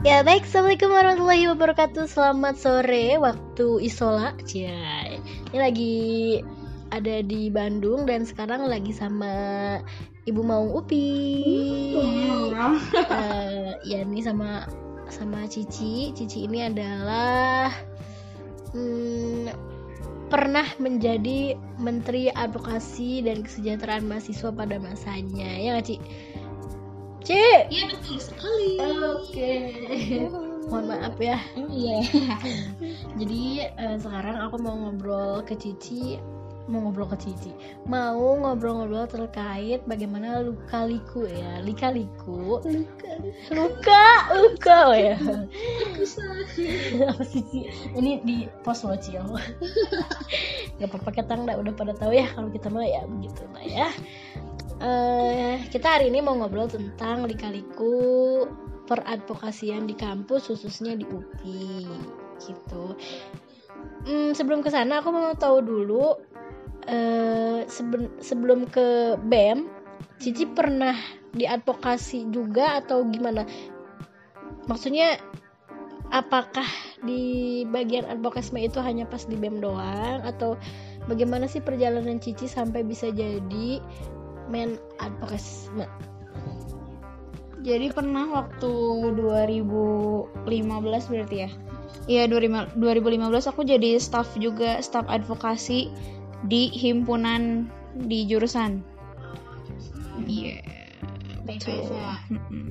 Ya baik, Assalamualaikum warahmatullahi wabarakatuh. Selamat sore. Waktu isola Cia. Ini lagi ada di Bandung Dan sekarang lagi sama Ibu Maung Upi. Uh, Ya ini sama sama Cici. Cici ini adalah hmm, Pernah menjadi Menteri Advokasi dan Kesejahteraan Mahasiswa pada masanya. Ya nggak Ci? C. Iya betul sekali. Oke. Mohon maaf ya. Iya. Jadi uh, sekarang aku mau ngobrol ke Cici, mau ngobrol ke Cici, mau ngobrol-ngobrol terkait bagaimana luka liku ya, lika liku. Luka. Luka, luka oh ya. Apa sih Ci? Ini di post lo Ci. Gak apa-apa kita nggak udah pada tahu ya kalau kita mah ya begitu lah ya. Uh, kita hari ini mau ngobrol tentang lika-liku peradvokasian di kampus khususnya di UPI gitu. Hmm, sebelum ke sana aku mau tahu dulu uh, seben sebelum ke BEM, Cici pernah diadvokasi juga atau gimana? Maksudnya apakah di bagian advokasi itu hanya pas di BEM doang atau bagaimana sih perjalanan Cici sampai bisa jadi men advokasi jadi pernah waktu 2015 berarti ya? Iya 2015 aku jadi staff juga staff advokasi di himpunan di jurusan. Iya yeah,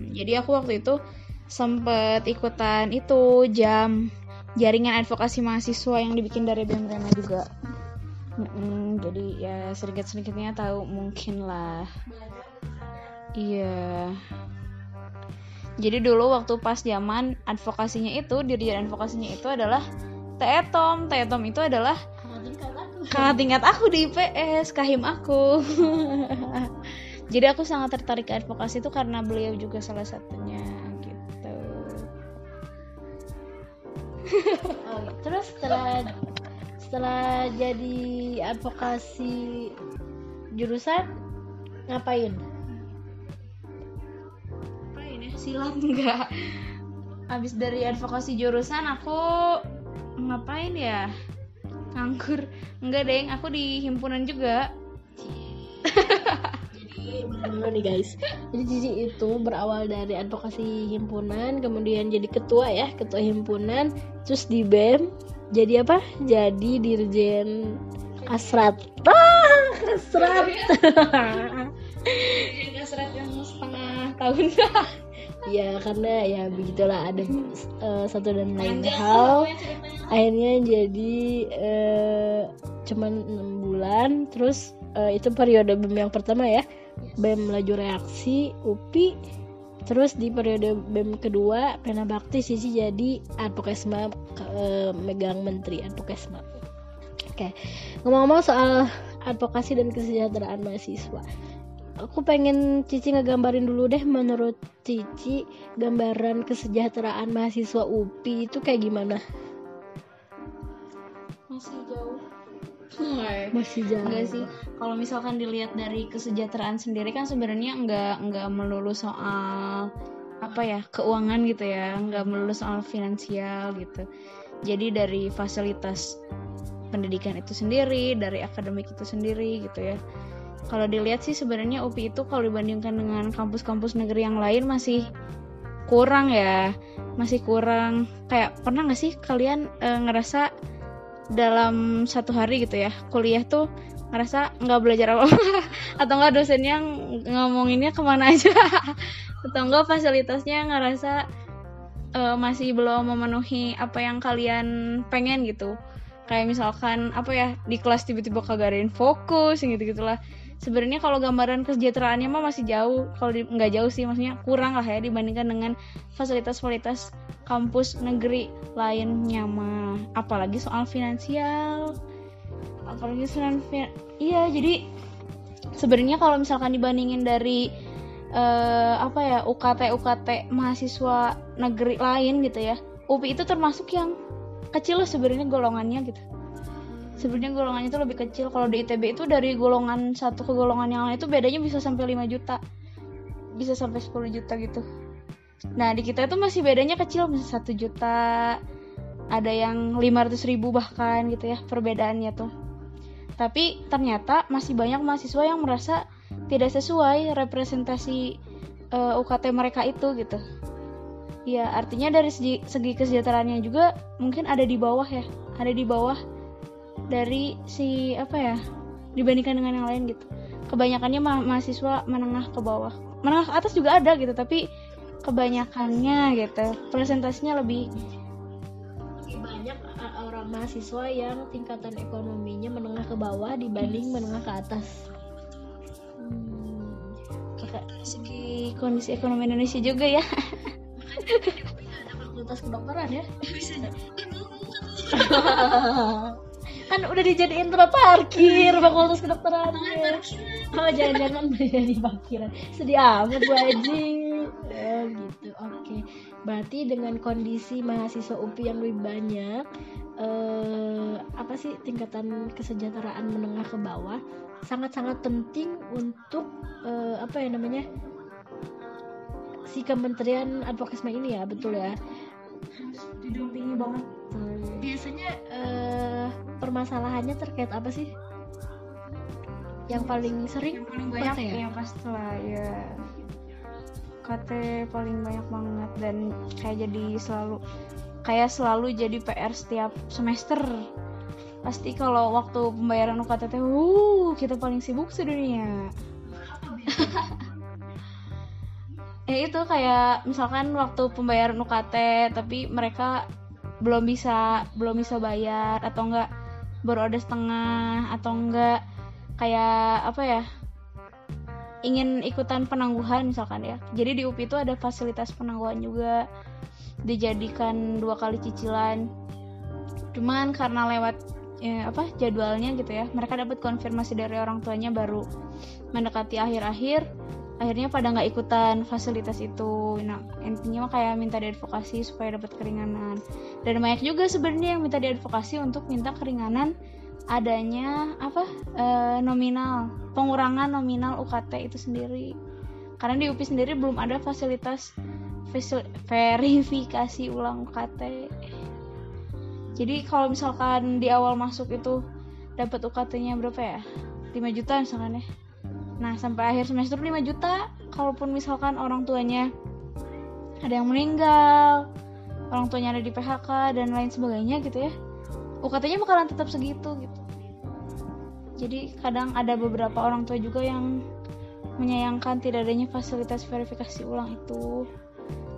Jadi aku waktu itu sempet ikutan itu jam jaringan advokasi mahasiswa yang dibikin dari BEM Rema juga Mm-mm, jadi ya sedikit-sedikitnya tahu mungkin lah. Iya. Jadi dulu waktu pas zaman advokasinya itu, dirijen advokasinya itu adalah Teetom. Teetom itu adalah kakak tingkat aku di IPS, kahim aku. Jadi aku sangat tertarik ke advokasi itu karena beliau juga salah satunya gitu. oh, terus setelah setelah jadi advokasi jurusan ngapain? Ngapain ya? Silat enggak. Habis dari advokasi jurusan aku ngapain ya? Nganggur. Enggak, Deng. Aku di himpunan juga. jadi nih guys jadi Cici itu berawal dari advokasi himpunan kemudian jadi ketua ya ketua himpunan terus di BEM jadi apa? Jadi dirjen asrat. Ah asrat. Asrat yang setengah tahun. Ya karena ya begitulah ada uh, satu dan lain hal. akhirnya jadi uh, cuman enam bulan. Terus uh, itu periode BEM yang pertama ya. BEM laju reaksi UPI Terus di periode BEM kedua, Pena Bakti sisi jadi advokesma e, megang menteri advokesma. Oke, ngomong-ngomong soal advokasi dan kesejahteraan mahasiswa. Aku pengen Cici ngegambarin dulu deh menurut Cici gambaran kesejahteraan mahasiswa UPI itu kayak gimana? Masih jauh masih jauh enggak sih. Kalau misalkan dilihat dari kesejahteraan sendiri kan sebenarnya enggak enggak melulu soal apa ya keuangan gitu ya. Enggak melulu soal finansial gitu. Jadi dari fasilitas pendidikan itu sendiri dari akademik itu sendiri gitu ya. Kalau dilihat sih sebenarnya UPI itu kalau dibandingkan dengan kampus-kampus negeri yang lain masih kurang ya. Masih kurang. Kayak pernah nggak sih kalian e, ngerasa dalam satu hari gitu ya kuliah tuh ngerasa nggak belajar apa, apa atau nggak dosennya ngomonginnya ke mana aja. Atau enggak fasilitasnya ngerasa uh, masih belum memenuhi apa yang kalian pengen gitu. Kayak misalkan apa ya di kelas tiba-tiba kagak ada fokus gitu gitulah sebenarnya kalau gambaran kesejahteraannya mah masih jauh. Kalau nggak jauh sih maksudnya kurang lah ya dibandingkan dengan fasilitas-fasilitas kampus negeri lainnya mah. Apalagi soal finansial. Apalagi soal iya jadi sebenarnya kalau misalkan dibandingin dari uh, apa ya UKT UKT mahasiswa negeri lain gitu ya UPI itu termasuk yang kecil loh sebenarnya golongannya gitu. Sebenarnya golongannya itu lebih kecil. Kalau di ITB itu dari golongan satu ke golongan yang lain itu bedanya bisa sampai 5 juta. Bisa sampai 10 juta gitu Nah di kita itu masih bedanya kecil, misal satu juta, ada yang 500 ribu bahkan gitu ya perbedaannya tuh. Tapi ternyata masih banyak mahasiswa yang merasa tidak sesuai representasi uh, eh, UKT mereka itu gitu. Ya artinya dari segi, segi kesejahteraannya juga mungkin ada di bawah ya, ada di bawah dari si apa ya dibandingkan dengan yang lain gitu. Kebanyakannya ma mahasiswa menengah ke bawah, menengah ke atas juga ada gitu, tapi kebanyakannya gitu. Presentasinya lebih banyak orang mahasiswa yang tingkatan ekonominya menengah ke bawah dibanding menengah ke atas. Hmm, segi kondisi ekonomi Indonesia juga ya. Ada fakultas kedokteran ya? Kan udah dijadiin tempat parkir fakultas kedokteran oh jangan-jangan menjadi parkiran. Sedih amat bu Haji oh gitu. Oke. Okay. berarti dengan kondisi mahasiswa UPI yang lebih banyak eh, apa sih tingkatan kesejahteraan menengah ke bawah sangat-sangat penting untuk eh, apa ya namanya si Kementerian Advokasi ini ya betul ya? Harus didampingi banget. Biasanya eh, permasalahannya terkait apa sih? Yang paling sering yang paling banyak ya, ya pasti lah ya KT paling banyak banget dan kayak jadi selalu kayak selalu jadi PR setiap semester. Pasti kalau waktu pembayaran UKT teh uh kita paling sibuk sedunia. Ya itu kayak misalkan waktu pembayaran UKT tapi mereka belum bisa belum bisa bayar atau enggak baru ada setengah atau enggak kayak apa ya ingin ikutan penangguhan misalkan ya. Jadi di UPI itu ada fasilitas penangguhan juga. Dijadikan dua kali cicilan. Cuman karena lewat ya, apa jadwalnya gitu ya mereka dapat konfirmasi dari orang tuanya baru mendekati akhir-akhir akhirnya pada nggak ikutan fasilitas itu. Nah intinya kayak minta diadvokasi supaya dapat keringanan. Dan banyak juga sebenarnya yang minta diadvokasi untuk minta keringanan adanya apa e, nominal pengurangan nominal UKT itu sendiri. Karena di UPI sendiri belum ada fasilitas verifikasi ulang UKT jadi kalau misalkan di awal masuk itu dapat UKT-nya berapa ya? 5 juta misalkan ya. Nah sampai akhir semester 5 juta. Kalaupun misalkan orang tuanya ada yang meninggal orang tuanya ada di PHK dan lain sebagainya gitu ya UKT-nya bakalan tetap segitu gitu. Jadi kadang ada beberapa orang tua juga yang menyayangkan tidak adanya fasilitas verifikasi ulang itu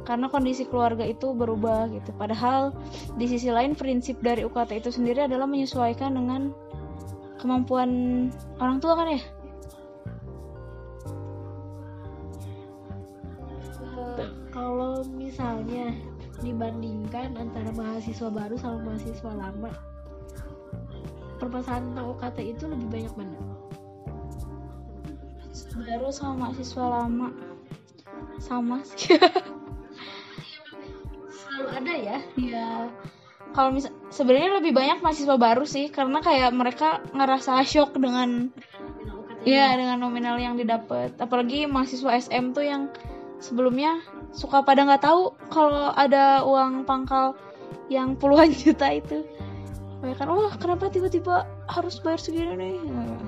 karena kondisi keluarga itu berubah gitu. Padahal di sisi lain prinsip dari UKT itu sendiri adalah menyesuaikan dengan kemampuan orang tua kan ya? Kalau misalnya dibandingkan antara mahasiswa baru sama mahasiswa lama permasalahan tentang UKT itu lebih banyak mana? Baru sama mahasiswa lama. Sama sih. Selalu ada ya ya. Kalau misal sebenarnya lebih banyak mahasiswa baru sih karena kayak mereka ngerasa shock dengan ya dengan nominal yang didapat apalagi mahasiswa SM tuh yang sebelumnya suka pada nggak tahu kalau ada uang pangkal yang puluhan juta itu mereka kan wah kenapa tiba-tiba harus bayar segini nih? Nah.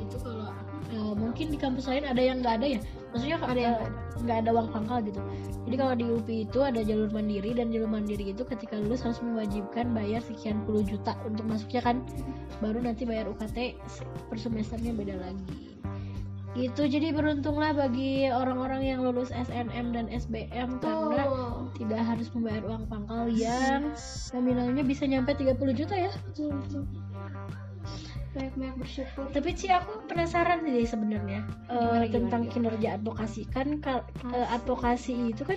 itu kalau uh, mungkin di kampus lain ada yang nggak ada ya? Maksudnya ada yang nggak ada. uang pangkal gitu. Jadi kalau di UPI itu ada jalur mandiri dan jalur mandiri itu ketika lulus harus mewajibkan bayar sekian puluh juta untuk masuknya kan? Baru nanti bayar UKT per semesternya beda lagi itu jadi beruntunglah bagi orang-orang yang lulus SNM dan SBM karena tidak harus membayar uang pangkal yang nominalnya bisa nyampe 30 juta ya. Banyak-banyak bersyukur. Tapi sih aku penasaran sih sebenarnya uh, tentang kinerja advokasi. Kan uh, advokasi itu kan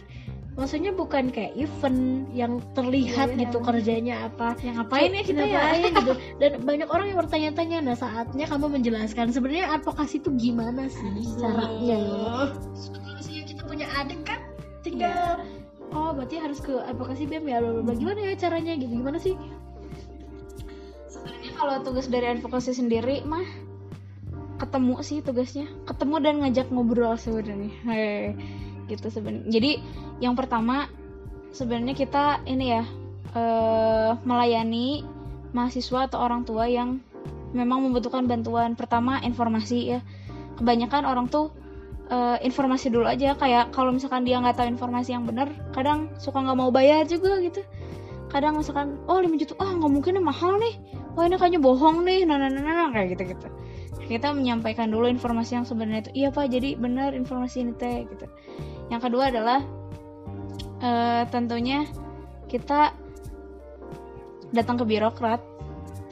maksudnya bukan kayak event yang terlihat iya, gitu iya. kerjanya apa. Yang ngapain ya kita ya? gitu. Dan banyak orang yang bertanya-tanya nah saatnya kamu menjelaskan sebenarnya advokasi itu gimana sih caranya? Kalau kita punya adik kan tinggal yeah. oh berarti harus ke advokasi BEM ya bagaimana ya caranya gitu? Gimana sih? Sebenarnya kalau tugas dari advokasi sendiri mah ketemu sih tugasnya. Ketemu dan ngajak ngobrol sebenarnya. Hey gitu sebenarnya jadi yang pertama sebenarnya kita ini ya eh, melayani mahasiswa atau orang tua yang memang membutuhkan bantuan. Pertama informasi ya. Kebanyakan orang tuh eh, informasi dulu aja. Kayak kalau misalkan dia nggak tahu informasi yang benar kadang suka nggak mau bayar juga gitu. Kadang misalkan oh 5 juta ah nggak mungkin mahal nih. Wah ini kayaknya bohong nih. Nah nah nah, nah, nah, kayak gitu gitu kita menyampaikan dulu informasi yang sebenarnya itu iya pak jadi benar informasi ini teh gitu yang kedua adalah eh, tentunya kita datang ke birokrat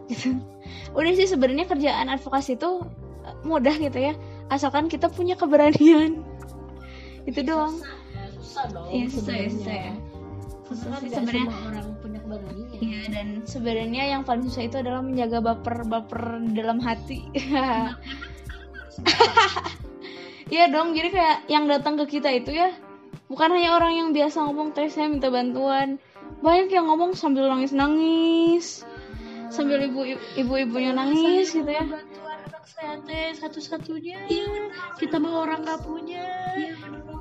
gitu udah sih sebenarnya kerjaan advokasi itu eh, mudah gitu ya asalkan kita punya keberanian itu doang susah dong Iya, susah ya, sebenarnya. susah ya. Susah kan nggak sebenarnya. orang punya keberanian Iya dan sebenarnya yang paling susah itu adalah menjaga baper-baper dalam hati. Iya dong, jadi kayak yang datang ke kita itu ya bukan hanya orang yang biasa ngomong teh saya minta bantuan. Banyak yang ngomong sambil nangis-nangis. Sambil ibu ibu-ibunya nangis gitu ya. bantuan anak saya teh satu-satunya kita mah orang nggak punya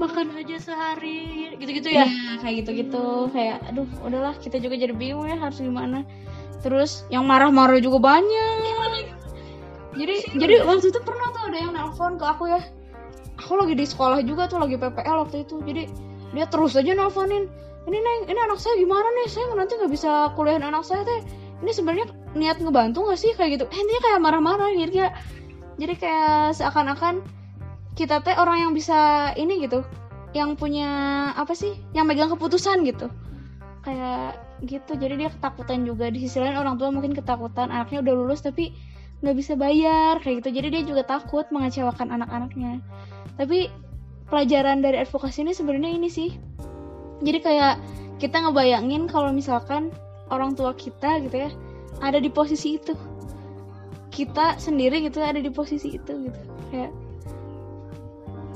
makan aja sehari gitu-gitu ya Iya, kayak gitu-gitu. Kayak aduh, udahlah kita juga jadi bingung ya harus gimana. Terus yang marah-marah juga banyak. Jadi jadi waktu itu pernah tuh ada yang nelpon ke aku ya. Aku lagi di sekolah juga tuh lagi PPL waktu itu. Jadi dia terus aja nelponin. Ini neng, ini anak saya gimana nih? Saya nanti nggak bisa kuliahin anak saya teh. Ini sebenarnya niat ngebantu nggak sih kayak gitu? Eh, intinya kayak marah-marah gitu ya. Jadi kayak seakan-akan kita teh orang yang bisa ini gitu yang punya apa sih yang megang keputusan gitu kayak gitu jadi dia ketakutan juga di sisi lain orang tua mungkin ketakutan anaknya udah lulus tapi nggak bisa bayar kayak gitu jadi dia juga takut mengecewakan anak-anaknya tapi pelajaran dari advokasi ini sebenarnya ini sih. Jadi kayak kita ngebayangin kalau misalkan orang tua kita gitu ya ada di posisi itu. Kita sendiri gitu ada di posisi itu gitu. Kayak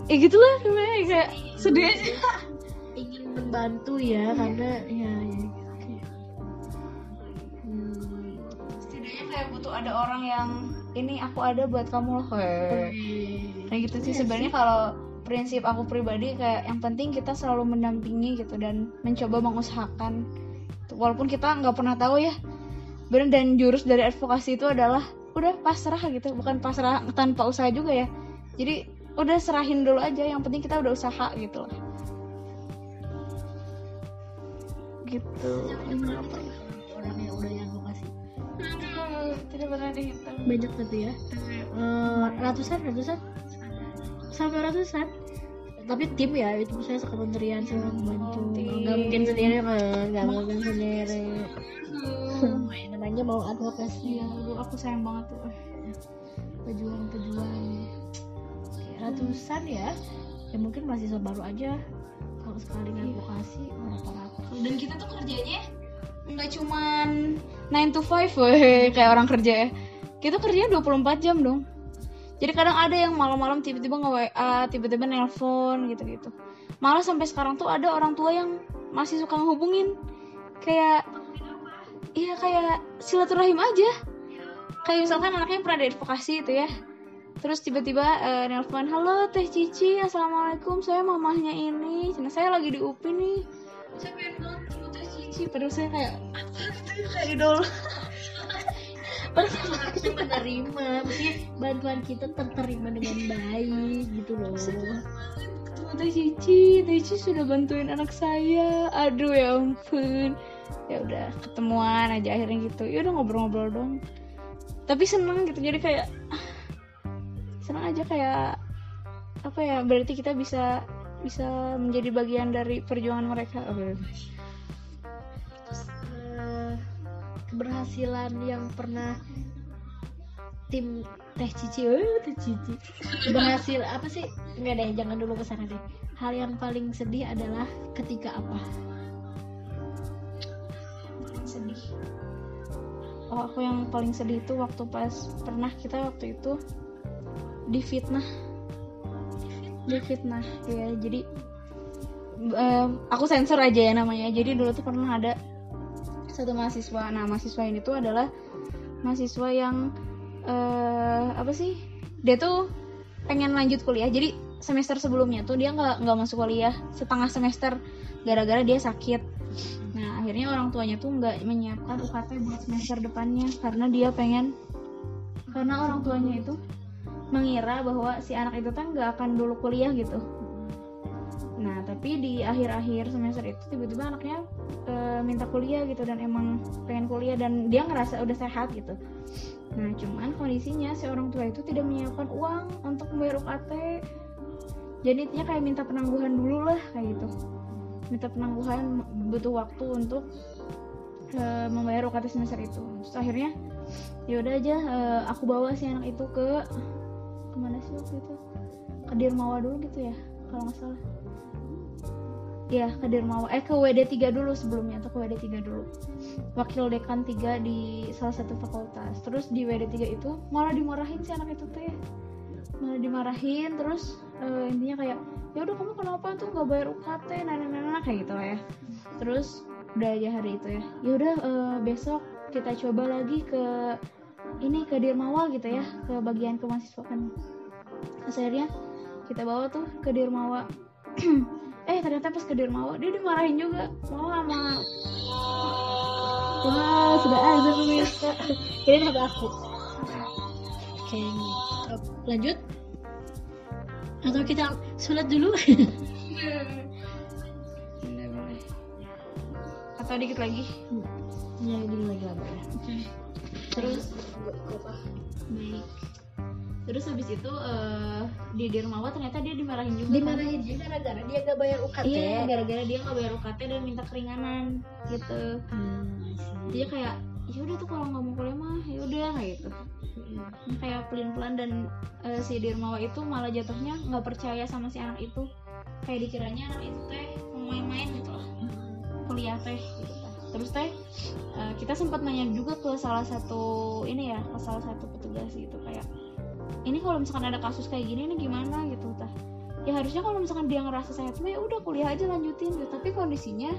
ya gitulah kayak kayak sedih. Aja ingin membantu ya karena ya, ya kayak butuh ada orang yang ini aku ada buat kamu loh. Kayak kayak gitu sih Iya sebenarnya kalau prinsip aku pribadi kayak yang penting kita selalu mendampingi gitu dan mencoba mengusahakan. Walaupun kita nggak pernah tahu ya benar dan jurus dari advokasi itu adalah udah pasrah gitu. Bukan pasrah tanpa usaha juga ya. Jadi udah serahin dulu aja yang penting kita udah usaha gitu lah. Gitu. Ini apa ya orang yang udah yang lokasi Aduh, tidak pernah dihitung banyak berarti ya. Eh, ratusan ratusan. Sampai ratusan. Tapi tim ya itu saya sekementerian sih orang bantu. tim. nggak mungkin sendiri kan nggak mungkin sendiri. Namanya mau advokasi. Iya, aduh, aku sayang banget tuh. pejuang-pejuang. Ratusan ya. Ya mungkin masih baru aja. Kalau sekali advokasi berapa ratus Dan kita tuh kerjanya nggak cuman 9 to 5 weh, kayak orang kerja ya. Kita kerjanya 24 jam dong. Jadi kadang ada yang malam-malam tiba-tiba nge-WA, tiba-tiba nelpon gitu-gitu. Malah sampai sekarang tuh ada orang tua yang masih suka ngehubungin. Kayak Iya kayak silaturahim aja. Kayak misalkan anaknya pernah ada advokasi itu ya. Terus tiba-tiba eh, nelpon, halo Teh Cici, assalamualaikum, saya mamahnya ini, Cina saya lagi di UPI nih. Saya pengen Cici, padahal saya kayak apa gitu kayak idol. harusnya menerima maksudnya bantuan kita terterima dengan baik gitu loh Teh Cici, Teh Cici sudah bantuin anak saya. Aduh ya ampun. Ya udah ketemuan aja akhirnya gitu. Ya udah ngobrol-ngobrol dong. Tapi seneng gitu jadi kayak ah, seneng aja kayak apa ya berarti kita bisa bisa menjadi bagian dari perjuangan mereka. Oke. Keberhasilan yang pernah tim teh cici oh, teh cici. Berhasil apa sih? Nggak deh jangan dulu ke sana deh. Hal yang paling sedih adalah ketika apa? Sedih. Oh aku yang paling sedih itu waktu pas pernah kita waktu itu difitnah. Difitnah? Ya jadi em, aku sensor aja ya namanya. Jadi dulu tuh pernah ada satu mahasiswa. Nah mahasiswa ini tuh adalah mahasiswa yang eh apa sih? Dia tuh pengen lanjut kuliah. Jadi semester sebelumnya tuh dia nggak nggak masuk kuliah. Setengah semester gara-gara dia sakit. Nah akhirnya orang tuanya tuh nggak menyiapkan UKT buat semester depannya karena dia pengen karena orang tuanya itu mengira bahwa si anak itu kan nggak akan dulu kuliah gitu nah tapi di akhir-akhir semester itu tiba-tiba anaknya e, minta kuliah gitu dan emang pengen kuliah dan dia ngerasa udah sehat gitu. Nah cuman kondisinya si orang tua itu tidak menyiapkan uang untuk membayar UKT jadi intinya kayak minta penangguhan dulu lah kayak gitu. Minta penangguhan butuh waktu untuk e, membayar UKT semester itu. Terus akhirnya ya udah aja e, aku bawa si anak itu ke ke mana sih waktu itu? Ke Dirmawa dulu gitu ya kalau nggak salah ya ke Dirmawa eh ke WD 3 dulu sebelumnya atau ke WD 3 dulu. Wakil dekan 3 di salah satu fakultas. Terus di WD 3 itu malah dimarahin si anak itu teh malah dimarahin terus uh, intinya kayak ya udah kamu kenapa tuh nggak bayar UKT nana nana kayak gitu lah ya. Terus udah aja hari itu ya. Ya udah uh, besok kita coba lagi ke ini ke Dirmawa gitu ya. Ke bagian kemahasiswaan. Akhirnya kita bawa tuh ke Dirmawa eh ternyata pas ke Dirmawa dia dimarahin juga. Malah sama. Wah sudah ada pemirsa. Ini ada aku. Oke lanjut. Atau kita sholat dulu? Atau dikit lagi? Ya dikit lagi lah ya okay. terus? Baik terus habis itu uh, di Dirmawa ternyata dia dimarahin juga dimarahin juga gara-gara dia gak bayar UKT iya gara-gara dia gak bayar UKT dan minta keringanan gitu. Hmm, dia kayak ya udah tuh kalau nggak mau kuliah mah ya udah kayak gitu. Hmm. kayak pelin pelan dan uh, si Dirmawa itu malah jatuhnya nggak percaya sama si anak itu. Kayak dikiranya anak itu teh mau main-main gitu loh. Kuliah teh gitu terus teh uh, kita sempat nanya juga ke salah satu ini ya ke salah satu petugas gitu kayak ini kalau misalkan ada kasus kayak gini nih gimana gitu tah ya harusnya kalau misalkan dia ngerasa sehat ya udah kuliah aja lanjutin gitu. Tapi kondisinya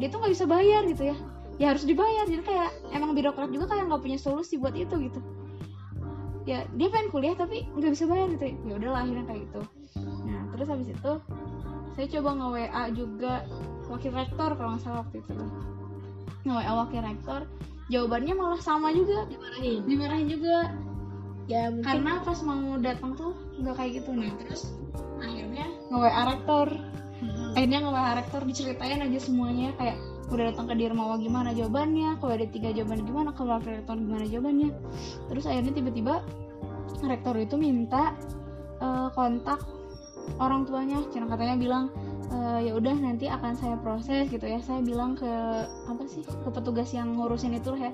dia tuh nggak bisa bayar gitu ya. Ya harus dibayar. Jadi kayak emang birokrat juga kayak nggak punya solusi buat itu gitu. Ya dia pengen kuliah tapi nggak bisa bayar gitu. Ya udahlah akhirnya kayak gitu. Nah terus habis itu saya coba nge WA juga wakil rektor kalau nggak salah waktu itu tuh. Nge WA wakil rektor jawabannya malah sama juga. Dimarahin? Dimarahin juga ya mungkin. Karena pas mau datang tuh nggak kayak gitu nah terus akhirnya nge WA rektor. Hmm. akhirnya nge WA rektor diceritain aja semuanya kayak udah datang ke Dirmawa gimana jawabannya kalau ada tiga jawaban gimana ke wakil rektor gimana jawabannya. Terus akhirnya tiba-tiba rektor itu minta uh, kontak orang tuanya. Cina katanya bilang e, ya udah nanti akan saya proses gitu ya. Saya bilang ke apa sih ke petugas yang ngurusin itu ya.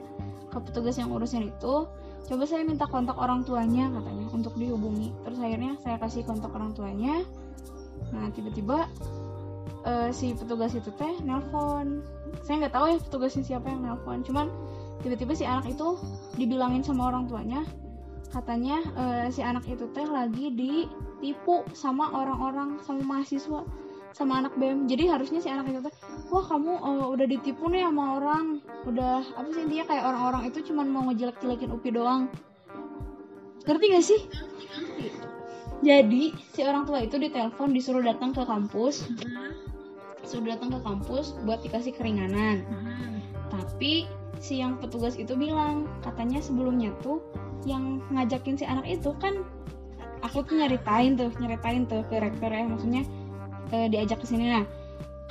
Ke petugas yang ngurusin itu coba saya minta kontak orang tuanya katanya untuk dihubungi. Terus akhirnya saya kasih kontak orang tuanya. Nah tiba-tiba uh, si petugas itu teh nelpon. Saya nggak tahu ya petugasnya siapa yang nelpon. Cuman tiba-tiba si anak itu dibilangin sama orang tuanya. Katanya uh, si anak itu teh lagi ditipu sama orang-orang sama mahasiswa sama anak BEM jadi harusnya si anak itu wah kamu uh, udah ditipu nih sama orang. Udah apa sih intinya kayak orang-orang itu cuman mau ngejelek-jelekin UPI doang. Ngerti gak sih? Jadi si orang tua itu ditelepon disuruh datang ke kampus. Suruh datang ke kampus buat dikasih keringanan. Tapi si yang petugas itu bilang katanya sebelumnya tuh yang ngajakin si anak itu kan aku tuh nyeritain tuh nyeritain tuh ke rektor ya maksudnya e, diajak ke sini. Nah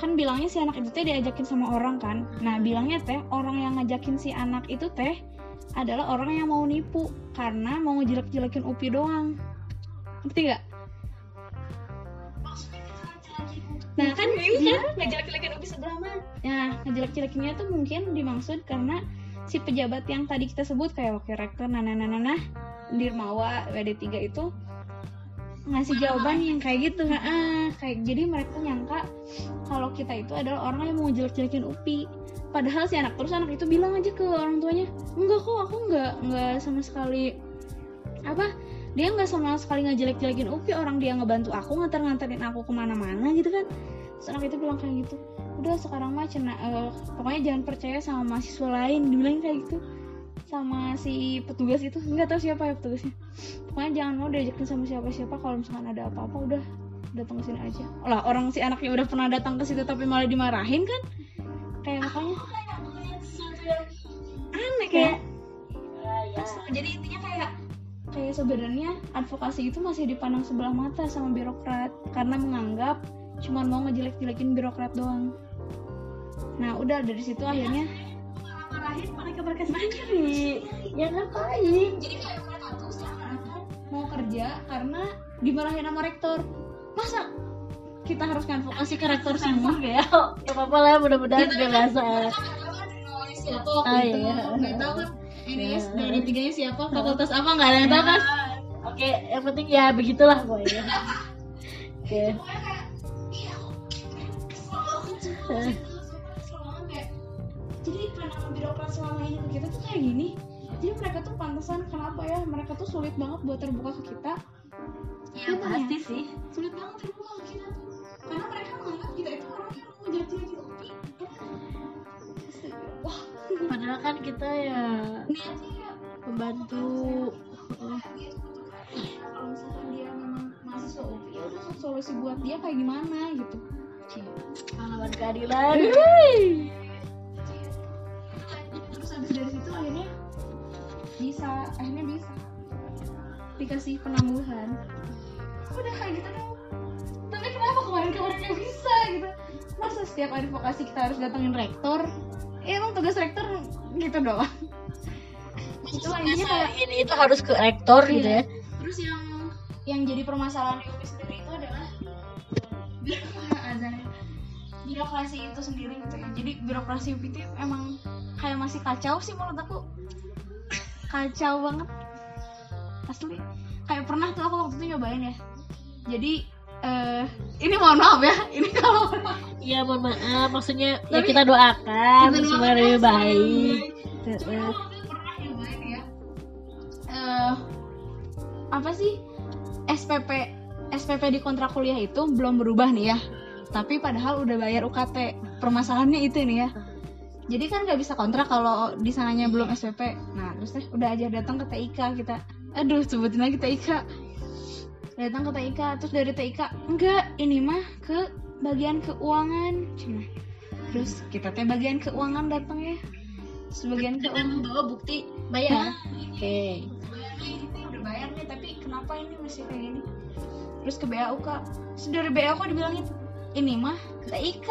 kan bilangnya si anak itu teh diajakin sama orang kan? Nah bilangnya teh orang yang ngajakin si anak itu teh adalah orang yang mau nipu karena mau ngejelek-jelekin UPI doang. Ngerti gak? Nah kan ini kan? Ngejelek-jelekin UPI sebelah mana? Nah ngejelek-jelekinnya tuh mungkin dimaksud karena si pejabat yang tadi kita sebut kayak wakil rektor nana nana nana Dirmawa WD3 itu ngasih jawaban yang kayak gitu. nah, kayak jadi mereka nyangka kalau kita itu adalah orang yang mau jelek-jelekin UPI. Padahal si anak terus anak itu bilang aja ke orang tuanya enggak kok aku enggak enggak sama sekali. Apa? Dia nggak sama sekali ngejelek-jelekin UPI orang dia ngebantu aku nganter-nganterin aku ke mana-mana gitu kan. Terus anak itu bilang kayak gitu. Udah sekarang mah uh, pokoknya jangan percaya sama mahasiswa lain dibilang kayak gitu sama si petugas itu. Nggak tahu siapa ya petugasnya. Pokoknya jangan mau diajakin sama siapa-siapa. Kalau misalkan ada apa-apa udah datang ke sini aja. Lah orang si anaknya udah pernah datang ke situ tapi malah dimarahin kan? Kayak makanya. aneh kayak Kesel. jadi intinya kayak kayak sebenarnya advokasi itu masih dipandang sebelah mata sama birokrat. Karena menganggap cuma mau ngejelek-jelekin birokrat doang. Nah udah dari situ akhirnya marahin mereka mereka sendiri? ya ngapain? Jadi kayak tuh seakan mau kerja karena dimarahin sama rektor. Masa kita harus ngadvokasi ke rektor semua ya? Ya apa lah mudah-mudahan kan- kan nawarin siapa waktu Ah, itu iya. nggak tahu kan ini Iya. dari tiganya siapa fakultas apa nggak ada yang tahu kan oke yang penting ya begitulah pokoknya. Oke selama ini ke kita tuh kayak gini. Jadi mereka tuh pantesan kenapa ya? Mereka tuh sulit banget buat terbuka ke kita. Ya pasti sih. Sulit banget terbuka ke kita tuh. Karena mereka menganggap kita itu orang yang mau jadi jadi kopi wah. Padahal kan kita ya niatnya ya membantu tuh butuh kerja. kalau misalkan dia memang mahasiswa UPI ya udah solusi buat dia kayak gimana gitu. Pahlawan keadilan habis dari situ akhirnya bisa akhirnya bisa. Dikasih penangguhan udah kayak gitu dong tapi kenapa kemarin-kemarin nggak bisa gitu? Masa setiap advokasi kita harus datengin rektor? Ya emang tugas rektor gitu doang. Itu intinya kayak ini itu harus ke rektor gitu ya? Terus yang yang jadi permasalahan di UPI sendiri itu adalah birokrasi itu sendiri gitu ya. Jadi birokrasi UPI itu emang kayak masih kacau sih menurut aku. Kacau banget. Asli. Kayak pernah tuh aku waktu itu nyobain ya. Jadi eh ini mohon maaf ya. Ini kalau Iya mohon maaf. Maksudnya ya Tapi- kita doakan Kita doakan lebih supaya baik. Lebih Cuma waktu itu pernah nyobain ya. Eh apa sih? SPP SPP di kontrak kuliah itu belum berubah nih ya tapi padahal udah bayar UKT permasalahannya itu nih ya. Jadi kan nggak bisa kontrak kalau di sananya belum SPP nah terus teh udah aja datang ke TIK kita. Aduh sebutin lagi TIK datang ke TIK terus dari TIK enggak ini mah ke bagian keuangan. Cina terus kita teh bagian keuangan datang ya. Sebagian keuangan. membawa bukti bayar. Oke. Bayarnya ini udah bayar nih tapi kenapa ini masih kayak gini? Terus ke BAU kak terus dari BAU kok dibilangin ini mah TIK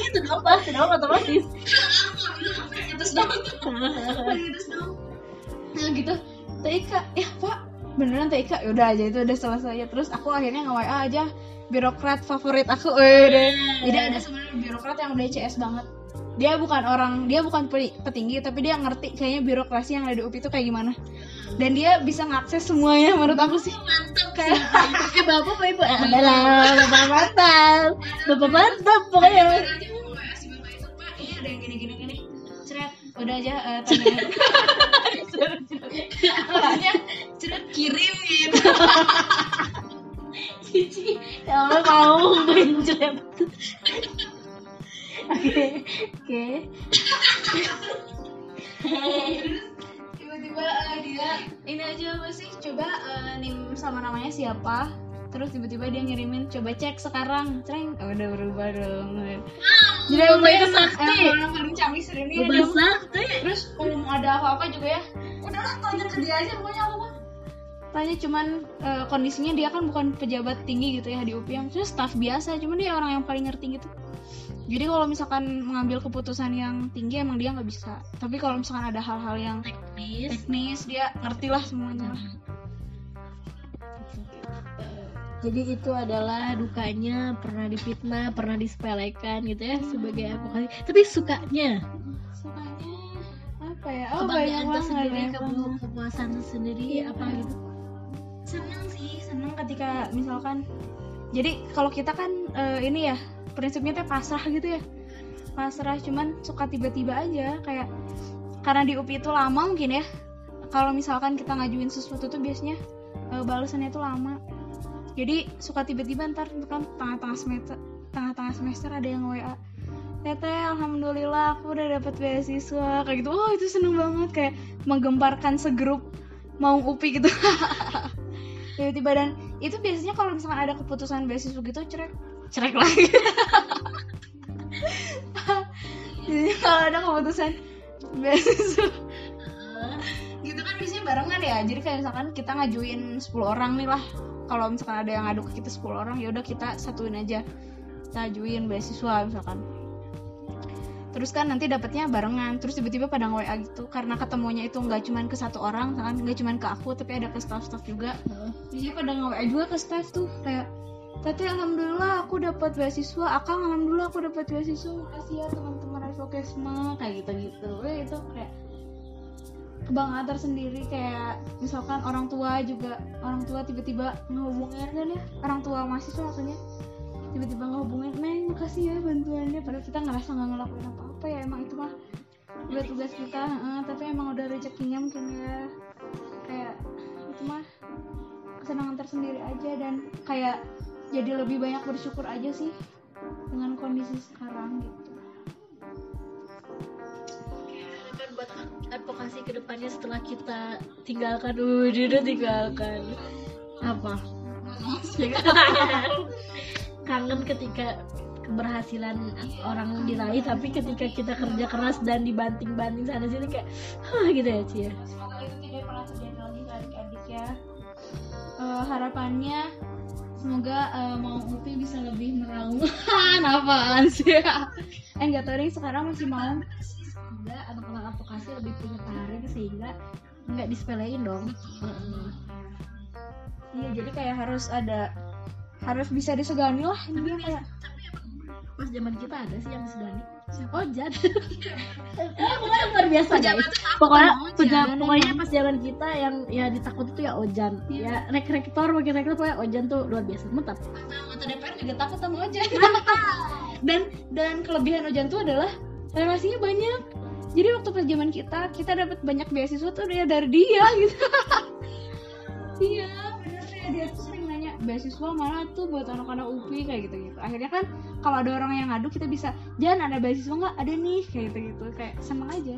gitu dong pasti dong otomatis. Terus dong. Terus dong. Nah gitu TIK ya pak. Beneran TIK ya udah aja itu udah selesai ya terus aku akhirnya nge WA aja. Birokrat favorit aku. Eh jadi ada sebenarnya birokrat yang udah CS banget dia bukan orang dia bukan pe- petinggi tapi dia ngerti kayaknya birokrasi yang ada di UPI itu kayak gimana. Dan dia bisa ngakses semuanya menurut aku sih. Mantap kayak eh bapak apa ibu adalah bapak mantap. Bapak mantap pokoknya. Nanti mau nge-WA si bapak itu pak ini ada yang gini gini gini. Ceret udah aja eh, tanya maksudnya ceret kirim gitu cici ya Allah mau benjol oke. Oke tiba-tiba eh, dia ini aja apa sih coba eh, nim sama namanya siapa? Terus tiba-tiba dia ngirimin coba cek sekarang. Cereng oh, udah berubah dong. Jadi emang itu sakti. emang orang paling canggih ini bapak sakti. Terus mau ada apa-apa juga ya. Udahlah tanya ke dia aja pokoknya apa tanya cuman eh, kondisinya dia kan bukan pejabat tinggi gitu ya di UPI terus staff biasa cuman dia orang yang paling ngerti gitu jadi kalau misalkan mengambil keputusan yang tinggi emang dia nggak bisa. Tapi kalau misalkan ada hal-hal yang teknis. teknis dia ngerti lah semuanya. Lah jadi itu adalah dukanya pernah difitnah pernah disepelekan gitu ya sebagai advokasi. Tapi sukanya? Sukanya apa ya? Oh kebanggaan banyak banget tersendiri banget. kepuasan sendiri apa gitu? Senang sih senang ketika misalkan jadi kalau kita kan eh, ini ya prinsipnya teh pasrah gitu ya pasrah cuman suka tiba-tiba aja kayak karena di UPI itu lama mungkin ya kalau misalkan kita ngajuin sesuatu tuh biasanya eh, balasannya tuh lama jadi suka tiba-tiba ntar kan tengah-tengah semester tengah-tengah semester ada yang WA Tete, alhamdulillah aku udah dapat beasiswa kayak gitu. Oh itu seneng banget kayak menggemparkan segrup mau upi gitu. Tiba-tiba dan itu biasanya kalau misalkan ada keputusan beasiswa gitu cerek cerek lagi. Jadi kalau ada keputusan beasiswa gitu kan biasanya barengan ya. Jadi kayak misalkan kita ngajuin 10 orang nih lah. Kalau misalkan ada yang ngadu ke kita 10 orang ya udah kita satuin aja. Kita ajuin beasiswa misalkan. Terus kan nanti dapatnya barengan. Terus tiba-tiba pada nge WA gitu. Karena ketemunya itu nggak cuman ke satu orang kan nggak cuman ke aku tapi ada ke staff-staff juga. Biasanya pada nge WA juga ke staff tuh kayak Tete alhamdulillah aku dapat beasiswa. Akang alhamdulillah aku dapat beasiswa. Makasih ya teman-teman advokesma kayak gitu-gitu. Eh, itu kayak kebanggaan tersendiri. Kayak misalkan orang tua juga orang tua tiba-tiba ngehubungin kan ya? Orang tua mahasiswa maksudnya tiba-tiba ngehubungin neng makasih ya bantuannya. Padahal kita ngerasa nggak ngelakuin apa-apa ya emang itu mah udah tugas kita eh, tapi emang udah rezekinya mungkin ya. Kayak itu mah kesenangan tersendiri aja dan kayak jadi lebih banyak bersyukur aja sih dengan kondisi sekarang gitu. Kan buat advokasi ke depannya setelah kita tinggalkan udah udah tinggalkan. Apa? Kangen ketika keberhasilan orang diraih tapi ketika kita kerja keras dan dibanting-banting sana sini kayak Hah, gitu ya Cia semoga itu tidak pernah terjadi lagi ke adik-adik ya. Eh, harapannya semoga eh, mau Upi bisa lebih meraung. Apaan sih eh nggak tahu deh sekarang masih mau sehingga anak-anak advokasi lebih punya karir sehingga nggak disepelein dong. Iya jadi kayak harus ada harus bisa disegani lah. Intinya kayak pas zaman kita ada sih yang disegani Ojan pokoknya luar biasa guys. pokoknya Ojan, pokoknya, pas zaman kita yang ya ditakut itu ya Ojan ya rek rektor makin rektor pokoknya Ojan tuh luar biasa mantap. Anggota DPR juga takut sama Ojan dan dan kelebihan Ojan tuh adalah relasinya banyak. Jadi waktu pas zaman kita kita dapat banyak beasiswa tuh ya dari dia gitu beasiswa mana tuh buat anak-anak UPI kayak gitu gitu akhirnya kan kalau ada orang yang ngadu kita bisa jangan ada beasiswa nggak? Ada nih kayak gitu gitu kayak seneng aja.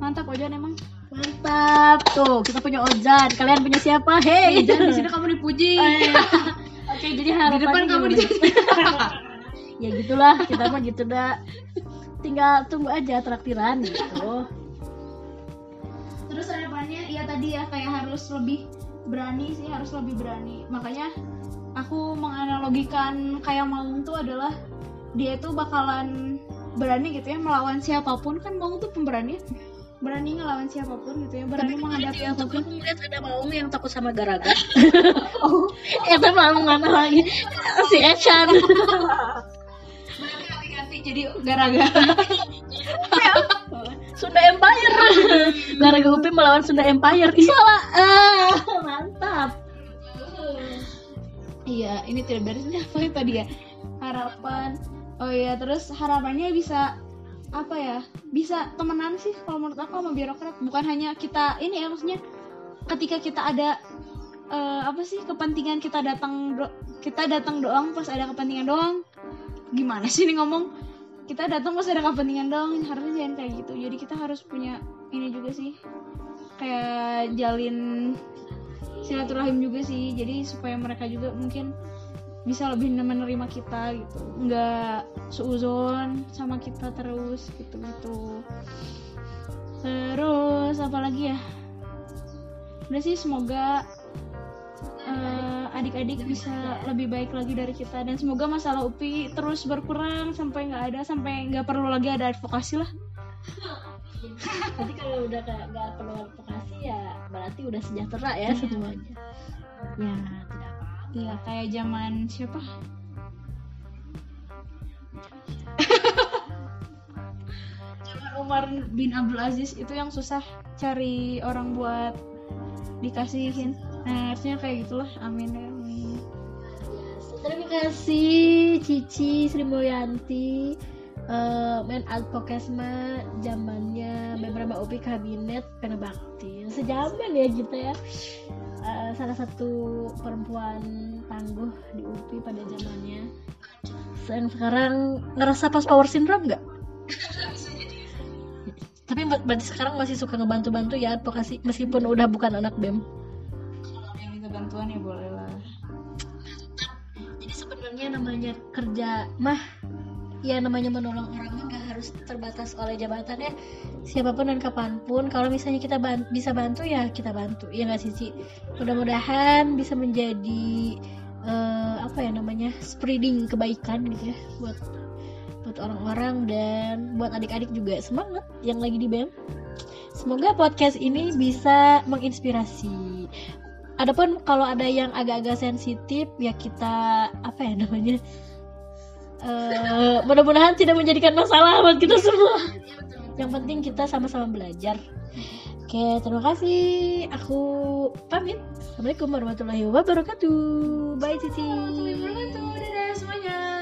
Mantap. Ojan emang. Mantap. Tuh kita punya Ojan. Kalian punya siapa? Hei Ojan di sini kamu dipuji. Oke jadi harapannya di depan kamu dipuji. Ya gitulah kita mah gitu dah. Tinggal tunggu aja traktiran gitu. Terus harapannya ya tadi ya kayak harus lebih berani sih harus lebih berani. Makanya aku menganalogikan kayak Maung tuh adalah dia itu bakalan berani gitu ya melawan siapa pun. Kan Maung tuh pemberani. Berani ngelawan siapa pun gitu ya berani menghadapi yang apa pun. aku ngeliat ada Maung yang takut sama garaga. Oh. Itu Maung mana lagi? Si Echan. Berarti ganti-ganti jadi gara-gara Sunda Empire. Garaga Upi melawan Sunda Empire. Ih, salah. Ah, mantap. Iya ini tidak beres ini apa ya tadi ya? Harapan. Oh iya terus harapannya bisa apa ya? Bisa temenan sih kalau menurut aku sama birokrat. Bukan hanya kita ini ya maksudnya ketika kita ada eh, apa sih kepentingan kita datang do- kita datang doang pas ada kepentingan doang. Gimana sih ini ngomong kita datang pas ada kepentingan doang harusnya jangan kayak gitu. Jadi kita harus punya ini juga sih kayak jalin silaturahim juga sih. Jadi supaya mereka juga mungkin bisa lebih menerima kita gitu. Nggak seuzon sama kita terus gitu gitu terus apa lagi ya? Udah sih semoga eh, adik-adik bisa lebih baik lagi dari kita. Dan semoga masalah UPI terus berkurang sampai nggak ada sampai nggak perlu lagi ada advokasi lah. Nanti kalau udah nggak nggak perlu advokasi ya berarti udah sejahtera ya semuanya. Ya tidak apa. Iya kayak zaman siapa? Zaman Umar bin Abdul Aziz itu yang susah cari orang buat dikasihin nah harusnya kayak gitulah. Amin ya Terima kasih Cici Sri Mulyanti eh men advokasma zamannya beberapa UPI kabinet Penebakti. Sejaman ya kita ya. Eh, salah satu perempuan tangguh di UPI pada zamannya. Yang sekarang ngerasa pas power syndrome nggak? Tapi berarti sekarang masih suka ngebantu-bantu ya advokasi meskipun udah bukan anak bem minta bantuan ya boleh lah. Jadi sebenarnya namanya kerja mah ya namanya menolong orang mah nggak harus terbatas oleh jabatan ya. Siapa pun dan kapan pun kalau misalnya kita ban- bisa bantu ya kita bantu ya nggak sih mudah-mudahan bisa menjadi eh, apa ya namanya spreading kebaikan gitu ya buat buat orang-orang dan buat adik-adik juga. Semangat yang lagi di BEM. Semoga podcast ini bisa menginspirasi Adapun kalau ada yang agak-agak sensitif ya kita apa ya namanya Eh, mudah-mudahan tidak menjadikan masalah buat kita semua. Yang penting kita sama-sama belajar. Oke, terima kasih. Aku pamit. Assalamualaikum warahmatullahi wabarakatuh. Bye, Cici. Dadah semuanya